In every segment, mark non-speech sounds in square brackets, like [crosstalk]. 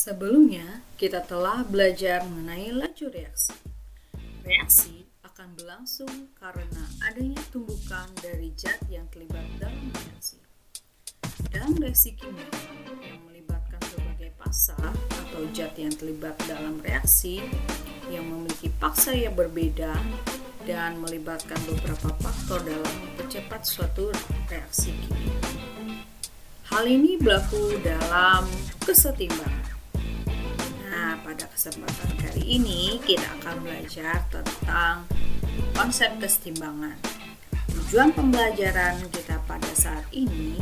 Sebelumnya, kita telah belajar mengenai laju reaksi. Reaksi akan berlangsung karena adanya tumbukan dari zat yang terlibat dalam reaksi. Dalam reaksi kimia yang melibatkan berbagai paksa atau zat yang terlibat dalam reaksi yang memiliki paksa yang berbeda dan melibatkan beberapa faktor dalam mempercepat suatu reaksi kimia. Hal ini berlaku dalam kesetimbangan. Pada kesempatan kali ini kita akan belajar tentang konsep kesetimbangan. Tujuan pembelajaran kita pada saat ini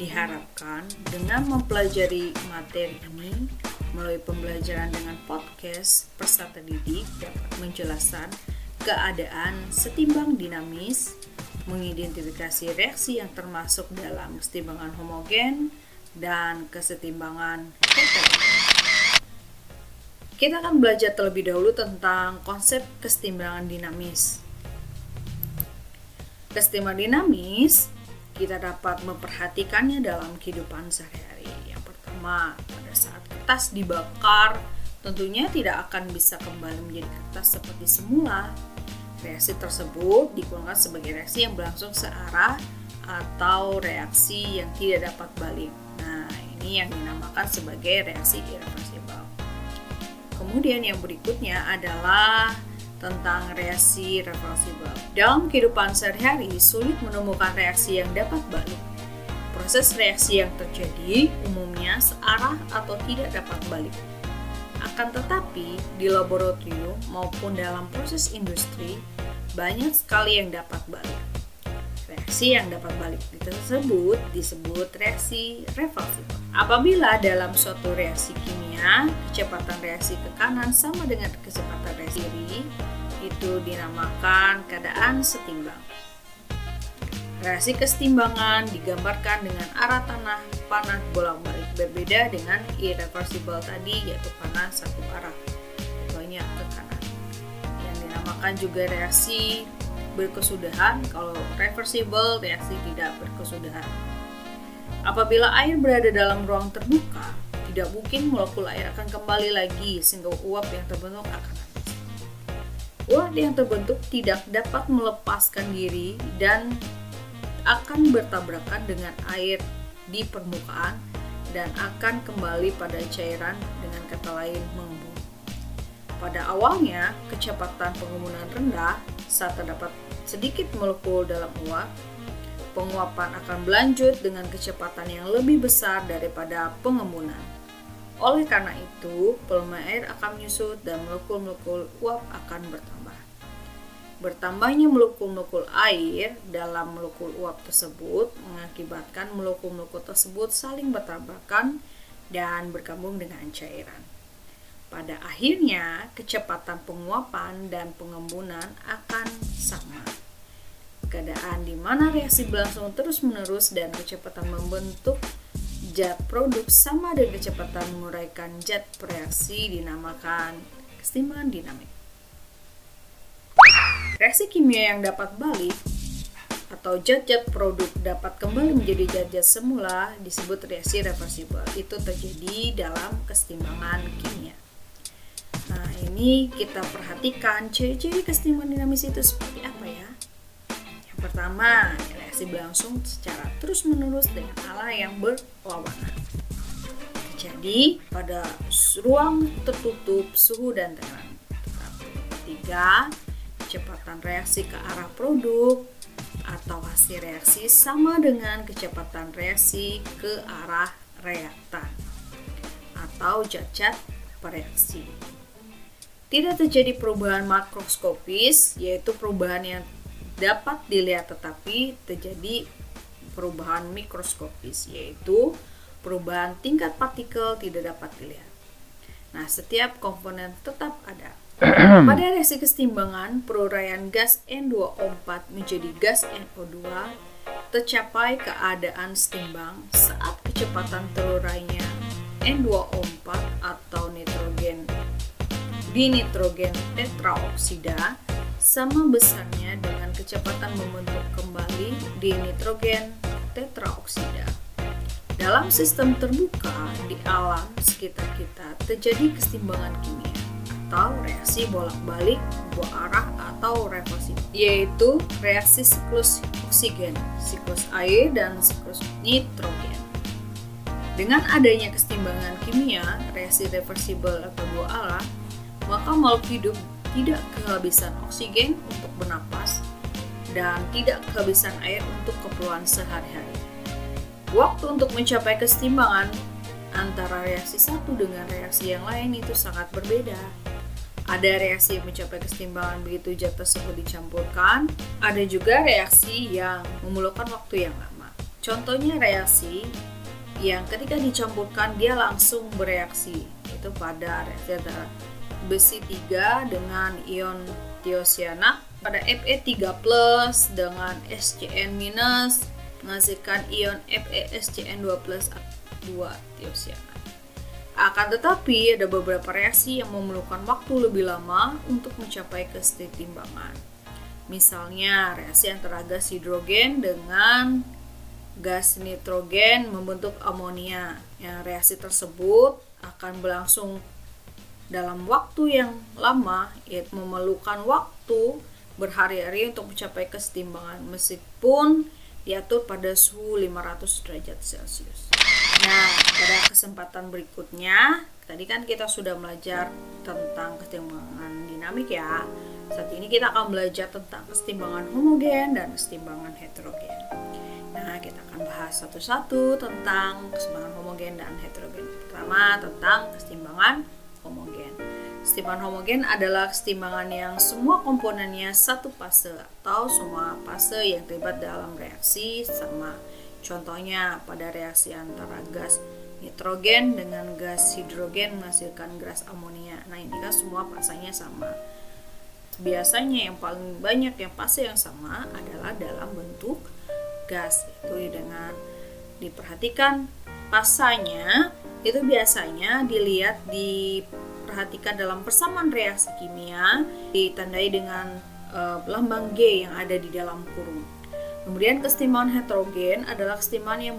diharapkan dengan mempelajari materi ini melalui pembelajaran dengan podcast Persata Didik dapat menjelaskan keadaan setimbang dinamis, mengidentifikasi reaksi yang termasuk dalam kesetimbangan homogen dan kesetimbangan heterogen. Kita akan belajar terlebih dahulu tentang konsep kesetimbangan dinamis. Kesetimbangan dinamis kita dapat memperhatikannya dalam kehidupan sehari-hari. Yang pertama, pada saat kertas dibakar, tentunya tidak akan bisa kembali menjadi kertas seperti semula. Reaksi tersebut digunakan sebagai reaksi yang berlangsung searah atau reaksi yang tidak dapat balik. Nah, ini yang dinamakan sebagai reaksi irreversible. Kemudian yang berikutnya adalah tentang reaksi reversible. Dalam kehidupan sehari-hari, sulit menemukan reaksi yang dapat balik. Proses reaksi yang terjadi umumnya searah atau tidak dapat balik. Akan tetapi, di laboratorium maupun dalam proses industri, banyak sekali yang dapat balik. Reaksi yang dapat balik tersebut disebut reaksi reversible. Apabila dalam suatu reaksi kimia, kecepatan reaksi ke kanan sama dengan kecepatan reaksi kiri, itu dinamakan keadaan setimbang. Reaksi kesetimbangan digambarkan dengan arah tanah panah bolak-balik berbeda dengan irreversible tadi yaitu panah satu arah banyak ke kanan. Yang dinamakan juga reaksi berkesudahan, kalau reversible reaksi tidak berkesudahan. Apabila air berada dalam ruang terbuka, tidak mungkin molekul air akan kembali lagi sehingga uap yang terbentuk akan habis. Uap yang terbentuk tidak dapat melepaskan diri dan akan bertabrakan dengan air di permukaan dan akan kembali pada cairan dengan kata lain mengembun. Pada awalnya, kecepatan pengembunan rendah saat terdapat sedikit molekul dalam uap, penguapan akan berlanjut dengan kecepatan yang lebih besar daripada pengembunan. Oleh karena itu, volume air akan menyusut dan molekul-molekul uap akan bertambah. Bertambahnya molekul-molekul air dalam molekul uap tersebut mengakibatkan molekul-molekul tersebut saling bertabrakan dan bergabung dengan cairan. Pada akhirnya, kecepatan penguapan dan pengembunan akan sama. Keadaan di mana reaksi berlangsung terus-menerus dan kecepatan membentuk zat produk sama dengan kecepatan menguraikan zat reaksi dinamakan kesetimbangan dinamik. Reaksi kimia yang dapat balik atau zat-zat produk dapat kembali menjadi zat-zat semula disebut reaksi reversible. Itu terjadi dalam kesetimbangan kimia. Nah, ini kita perhatikan ciri-ciri kesetimbangan dinamis itu seperti apa pertama, reaksi berlangsung secara terus-menerus dengan arah yang berlawanan. Jadi, pada ruang tertutup suhu dan tekanan. Ketiga, kecepatan reaksi ke arah produk atau hasil reaksi sama dengan kecepatan reaksi ke arah reaktan atau zat-zat bereaksi. Tidak terjadi perubahan makroskopis, yaitu perubahan yang dapat dilihat tetapi terjadi perubahan mikroskopis, yaitu perubahan tingkat partikel tidak dapat dilihat. Nah, setiap komponen tetap ada. [clears throat] Pada reaksi kesetimbangan, peruraian gas N2O4 menjadi gas NO2 tercapai keadaan setimbang saat kecepatan terurainya N2O4 atau nitrogen dinitrogen tetraoksida sama besarnya dengan kecepatan membentuk kembali dinitrogen tetraoksida. Dalam sistem terbuka di alam sekitar kita terjadi keseimbangan kimia atau reaksi bolak-balik dua arah atau reversi yaitu reaksi siklus oksigen, siklus air dan siklus nitrogen. Dengan adanya keseimbangan kimia, reaksi reversibel atau dua arah, maka makhluk hidup tidak kehabisan oksigen untuk bernapas dan tidak kehabisan air untuk keperluan sehari-hari. Waktu untuk mencapai kesetimbangan antara reaksi satu dengan reaksi yang lain itu sangat berbeda. Ada reaksi yang mencapai kesetimbangan begitu zat tersebut dicampurkan, ada juga reaksi yang memerlukan waktu yang lama. Contohnya reaksi yang ketika dicampurkan dia langsung bereaksi, itu pada reaksi antara besi 3 dengan ion tiosianat pada Fe3+ dengan SCN- menghasilkan ion FeSCN2 2 tiosianat. Akan tetapi ada beberapa reaksi yang memerlukan waktu lebih lama untuk mencapai kesetimbangan. Misalnya reaksi antara gas hidrogen dengan gas nitrogen membentuk amonia. Yang reaksi tersebut akan berlangsung dalam waktu yang lama, yaitu memerlukan waktu berhari-hari untuk mencapai kesetimbangan meskipun diatur pada suhu 500 derajat Celcius. Nah, pada kesempatan berikutnya, tadi kan kita sudah belajar tentang kesetimbangan dinamik ya. Saat ini kita akan belajar tentang kesetimbangan homogen dan kesetimbangan heterogen. Nah, kita akan bahas satu-satu tentang kesetimbangan homogen dan heterogen. Pertama, tentang kesetimbangan. Kesetimbangan homogen adalah kesetimbangan yang semua komponennya satu fase atau semua fase yang terlibat dalam reaksi sama. Contohnya pada reaksi antara gas nitrogen dengan gas hidrogen menghasilkan gas amonia. Nah, ini kan semua fasenya sama. Biasanya yang paling banyak yang fase yang sama adalah dalam bentuk gas. Itu dengan diperhatikan pasanya itu biasanya dilihat di perhatikan dalam persamaan reaksi kimia ditandai dengan uh, lambang G yang ada di dalam kurung. Kemudian kesetimbangan heterogen adalah kesetimbangan yang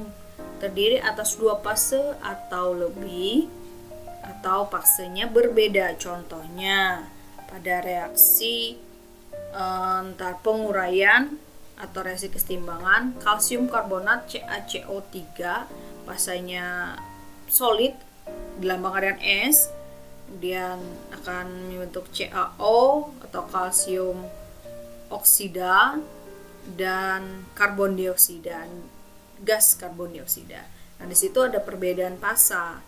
terdiri atas dua fase atau lebih atau fasenya berbeda. Contohnya pada reaksi antar penguraian atau reaksi kesetimbangan kalsium karbonat CaCO3 fasenya solid dilambangkan dengan S kemudian akan membentuk CaO atau kalsium oksida dan karbon dioksida gas karbon dioksida. Nah, di situ ada perbedaan fasa.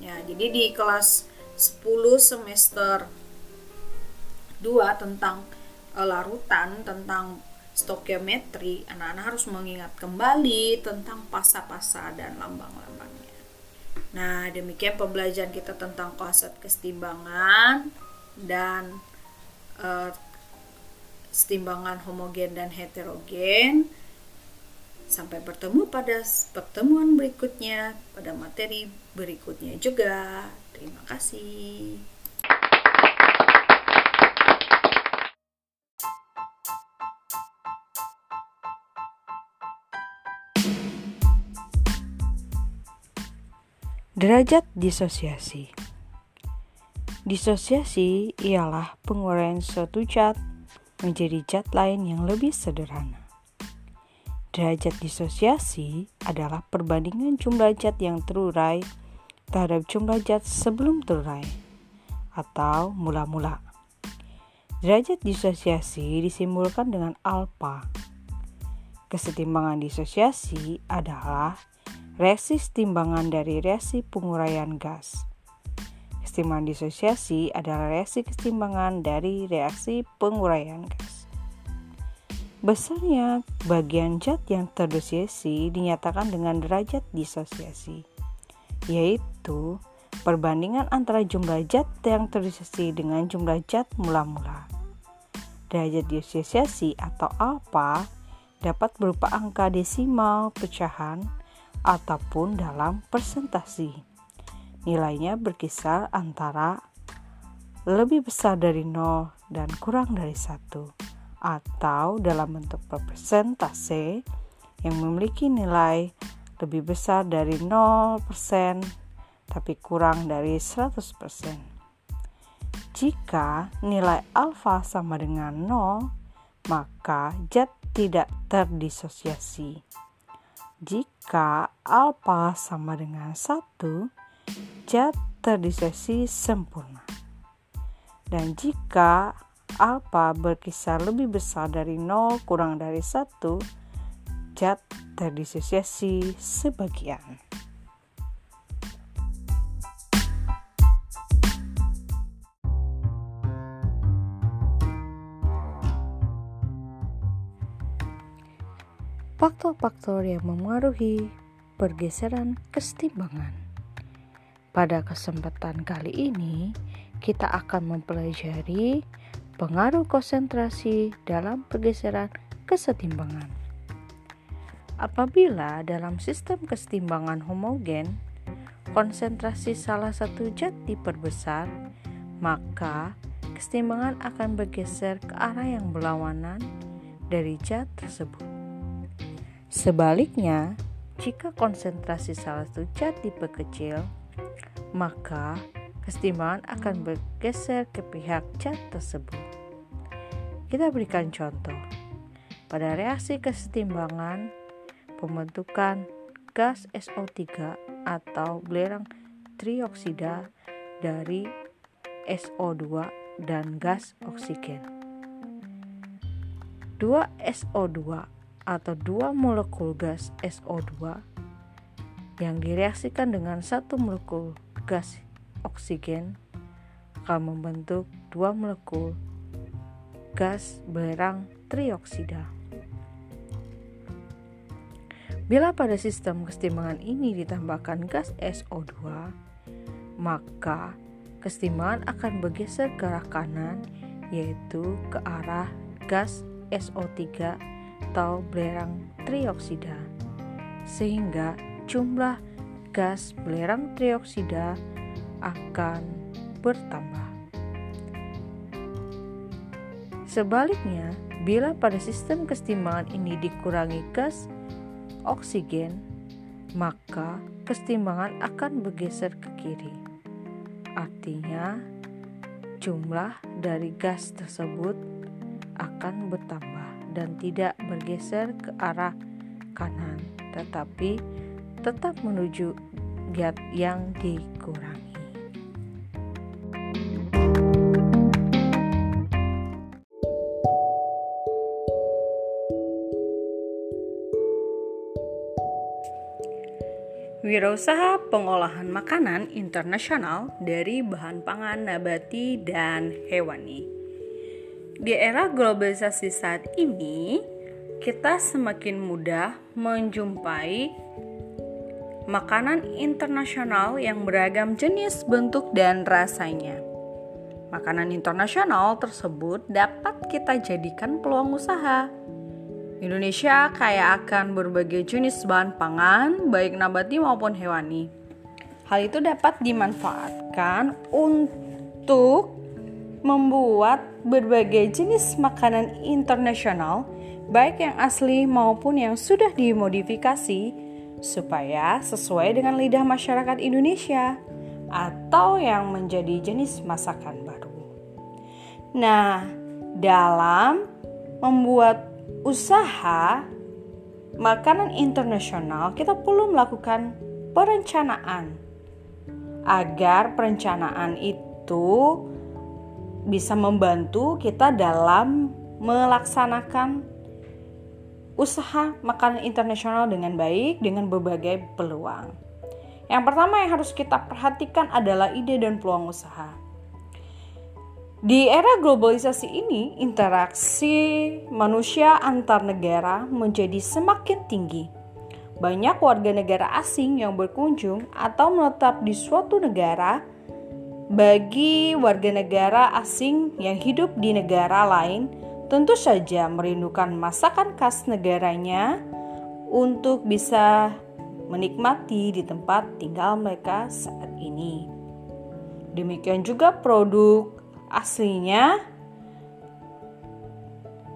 Ya, jadi di kelas 10 semester 2 tentang uh, larutan tentang stokiometri, anak-anak harus mengingat kembali tentang pasa-pasa dan lambang-lambang Nah, demikian pembelajaran kita tentang konsep kesetimbangan dan uh, setimbangan homogen dan heterogen. Sampai bertemu pada pertemuan berikutnya, pada materi berikutnya juga. Terima kasih. Derajat disosiasi Disosiasi ialah penguraian suatu zat menjadi zat lain yang lebih sederhana. Derajat disosiasi adalah perbandingan jumlah zat yang terurai terhadap jumlah zat sebelum terurai atau mula-mula. Derajat disosiasi disimbolkan dengan alfa. Kesetimbangan disosiasi adalah Reaksi timbangan dari reaksi penguraian gas. Kesetimbangan disosiasi adalah reaksi kesetimbangan dari reaksi penguraian gas. Besarnya bagian zat yang terdosisi dinyatakan dengan derajat disosiasi, yaitu perbandingan antara jumlah zat yang terdosisi dengan jumlah zat mula-mula. Derajat disosiasi atau alfa dapat berupa angka desimal pecahan ataupun dalam persentasi. Nilainya berkisar antara lebih besar dari 0 dan kurang dari 1 atau dalam bentuk persentase yang memiliki nilai lebih besar dari 0% tapi kurang dari 100%. Jika nilai alfa sama dengan 0, maka zat tidak terdisosiasi. Jika alfa sama dengan 1, zat terdisosiasi sempurna. Dan jika alfa berkisar lebih besar dari 0 kurang dari 1, zat terdisosiasi sebagian. Faktor-faktor yang memengaruhi pergeseran kesetimbangan. Pada kesempatan kali ini, kita akan mempelajari pengaruh konsentrasi dalam pergeseran kesetimbangan. Apabila dalam sistem kesetimbangan homogen, konsentrasi salah satu zat diperbesar, maka kesetimbangan akan bergeser ke arah yang berlawanan dari zat tersebut. Sebaliknya, jika konsentrasi salah satu zat diperkecil, maka kesetimbangan akan bergeser ke pihak zat tersebut. Kita berikan contoh. Pada reaksi kesetimbangan, pembentukan gas SO3 atau belerang trioksida dari SO2 dan gas oksigen. Dua SO2 atau dua molekul gas SO2 yang direaksikan dengan satu molekul gas oksigen akan membentuk dua molekul gas belerang trioksida. Bila pada sistem kesetimbangan ini ditambahkan gas SO2, maka kesetimbangan akan bergeser ke arah kanan, yaitu ke arah gas SO3 atau belerang trioksida, sehingga jumlah gas belerang trioksida akan bertambah. Sebaliknya, bila pada sistem kesetimbangan ini dikurangi gas oksigen, maka kesetimbangan akan bergeser ke kiri. Artinya, jumlah dari gas tersebut akan bertambah dan tidak bergeser ke arah kanan, tetapi tetap menuju zat yang dikurangi. Wirausaha pengolahan makanan internasional dari bahan pangan nabati dan hewani. Di era globalisasi saat ini, kita semakin mudah menjumpai makanan internasional yang beragam jenis, bentuk, dan rasanya. Makanan internasional tersebut dapat kita jadikan peluang usaha Indonesia kaya akan berbagai jenis bahan pangan, baik nabati maupun hewani. Hal itu dapat dimanfaatkan untuk membuat berbagai jenis makanan internasional, baik yang asli maupun yang sudah dimodifikasi, supaya sesuai dengan lidah masyarakat Indonesia atau yang menjadi jenis masakan baru. Nah, dalam membuat usaha makanan internasional, kita perlu melakukan perencanaan agar perencanaan itu bisa membantu kita dalam melaksanakan usaha makanan internasional dengan baik dengan berbagai peluang. Yang pertama yang harus kita perhatikan adalah ide dan peluang usaha. Di era globalisasi ini, interaksi manusia antar negara menjadi semakin tinggi. Banyak warga negara asing yang berkunjung atau menetap di suatu negara. Bagi warga negara asing yang hidup di negara lain, tentu saja merindukan masakan khas negaranya untuk bisa menikmati di tempat tinggal mereka saat ini. Demikian juga produk aslinya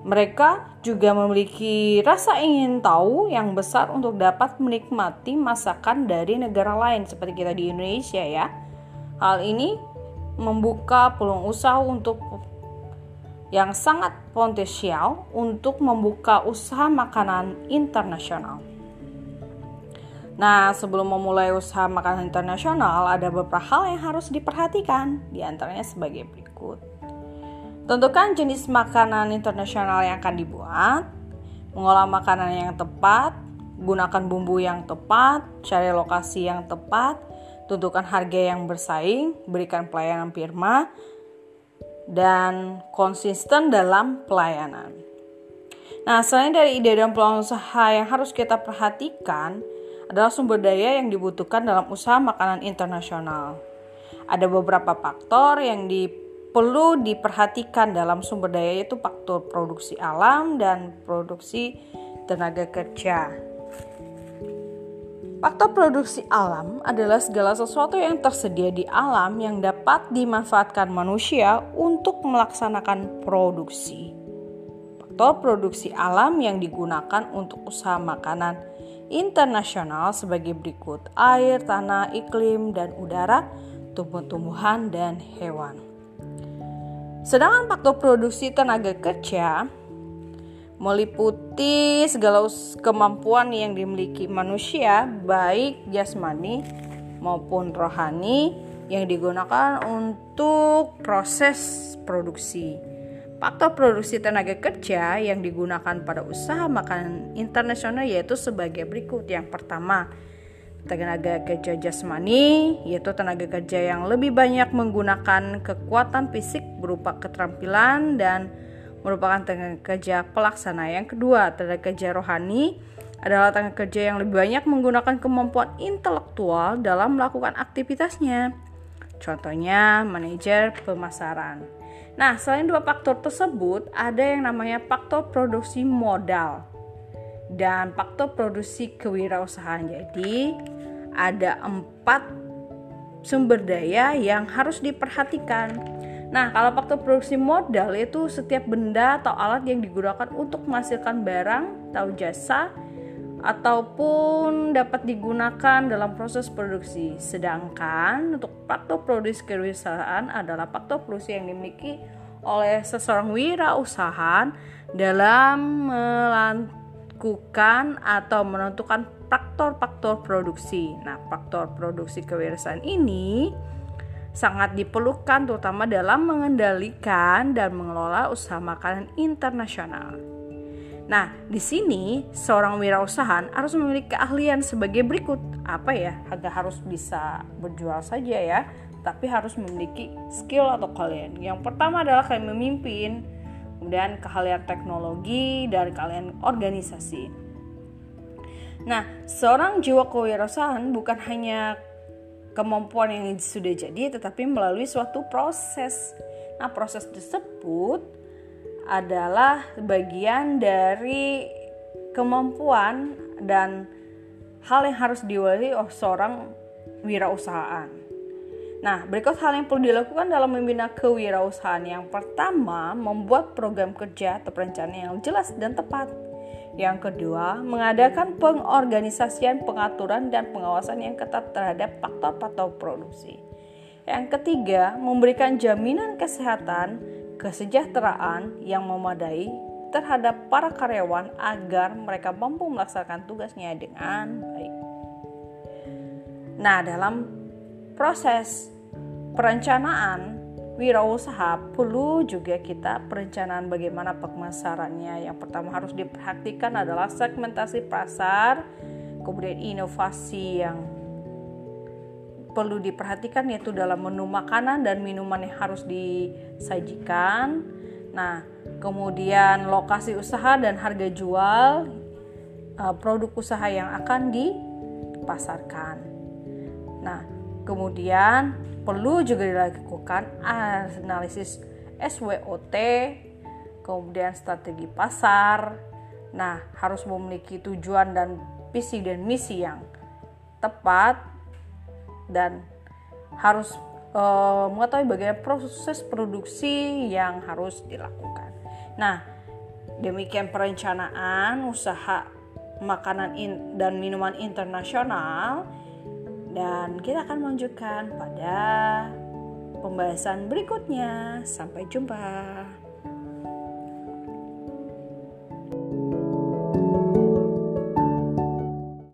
Mereka juga memiliki rasa ingin tahu yang besar untuk dapat menikmati masakan dari negara lain seperti kita di Indonesia ya. Hal ini membuka peluang usaha untuk yang sangat potensial untuk membuka usaha makanan internasional. Nah, sebelum memulai usaha makanan internasional, ada beberapa hal yang harus diperhatikan, di antaranya sebagai berikut. Tentukan jenis makanan internasional yang akan dibuat, mengolah makanan yang tepat, gunakan bumbu yang tepat, cari lokasi yang tepat, tentukan harga yang bersaing, berikan pelayanan firma, dan konsisten dalam pelayanan. Nah, selain dari ide dan peluang usaha yang harus kita perhatikan, adalah sumber daya yang dibutuhkan dalam usaha makanan internasional. Ada beberapa faktor yang di, perlu diperhatikan dalam sumber daya yaitu faktor produksi alam dan produksi tenaga kerja. Faktor produksi alam adalah segala sesuatu yang tersedia di alam yang dapat dimanfaatkan manusia untuk melaksanakan produksi. Faktor produksi alam yang digunakan untuk usaha makanan internasional sebagai berikut: air, tanah, iklim, dan udara, tumbuh-tumbuhan, dan hewan. Sedangkan faktor produksi tenaga kerja meliputi segala kemampuan yang dimiliki manusia, baik jasmani maupun rohani, yang digunakan untuk proses produksi. Faktor produksi tenaga kerja yang digunakan pada usaha makanan internasional yaitu sebagai berikut. Yang pertama, tenaga kerja jasmani yaitu tenaga kerja yang lebih banyak menggunakan kekuatan fisik berupa keterampilan dan merupakan tenaga kerja pelaksana. Yang kedua, tenaga kerja rohani adalah tenaga kerja yang lebih banyak menggunakan kemampuan intelektual dalam melakukan aktivitasnya. Contohnya, manajer pemasaran. Nah, selain dua faktor tersebut, ada yang namanya faktor produksi modal dan faktor produksi kewirausahaan. Jadi, ada empat sumber daya yang harus diperhatikan. Nah, kalau faktor produksi modal itu setiap benda atau alat yang digunakan untuk menghasilkan barang atau jasa ataupun dapat digunakan dalam proses produksi. Sedangkan untuk faktor produksi kewirausahaan adalah faktor produksi yang dimiliki oleh seseorang wirausaha dalam melakukan atau menentukan faktor-faktor produksi. Nah, faktor produksi kewirausahaan ini sangat diperlukan terutama dalam mengendalikan dan mengelola usaha makanan internasional. Nah, di sini seorang wirausaha harus memiliki keahlian sebagai berikut. Apa ya? Agak harus bisa berjual saja ya, tapi harus memiliki skill atau keahlian. Yang pertama adalah kalian memimpin, kemudian keahlian teknologi dan keahlian organisasi. Nah, seorang jiwa kewirausahaan bukan hanya kemampuan yang sudah jadi, tetapi melalui suatu proses. Nah, proses tersebut adalah bagian dari kemampuan dan hal yang harus diwali oleh seorang wirausahaan. Nah, berikut hal yang perlu dilakukan dalam membina kewirausahaan. Yang pertama, membuat program kerja atau perencanaan yang jelas dan tepat. Yang kedua, mengadakan pengorganisasian, pengaturan, dan pengawasan yang ketat terhadap faktor-faktor produksi. Yang ketiga, memberikan jaminan kesehatan kesejahteraan yang memadai terhadap para karyawan agar mereka mampu melaksanakan tugasnya dengan baik. Nah, dalam proses perencanaan wirausaha perlu juga kita perencanaan bagaimana pemasarannya. Yang pertama harus diperhatikan adalah segmentasi pasar, kemudian inovasi yang perlu diperhatikan yaitu dalam menu makanan dan minuman yang harus disajikan. Nah, kemudian lokasi usaha dan harga jual uh, produk usaha yang akan dipasarkan. Nah, kemudian perlu juga dilakukan analisis SWOT, kemudian strategi pasar. Nah, harus memiliki tujuan dan visi dan misi yang tepat dan harus uh, mengetahui bagaimana proses produksi yang harus dilakukan. Nah, Demikian perencanaan usaha makanan dan minuman internasional dan kita akan melanjutkan pada pembahasan berikutnya. Sampai jumpa.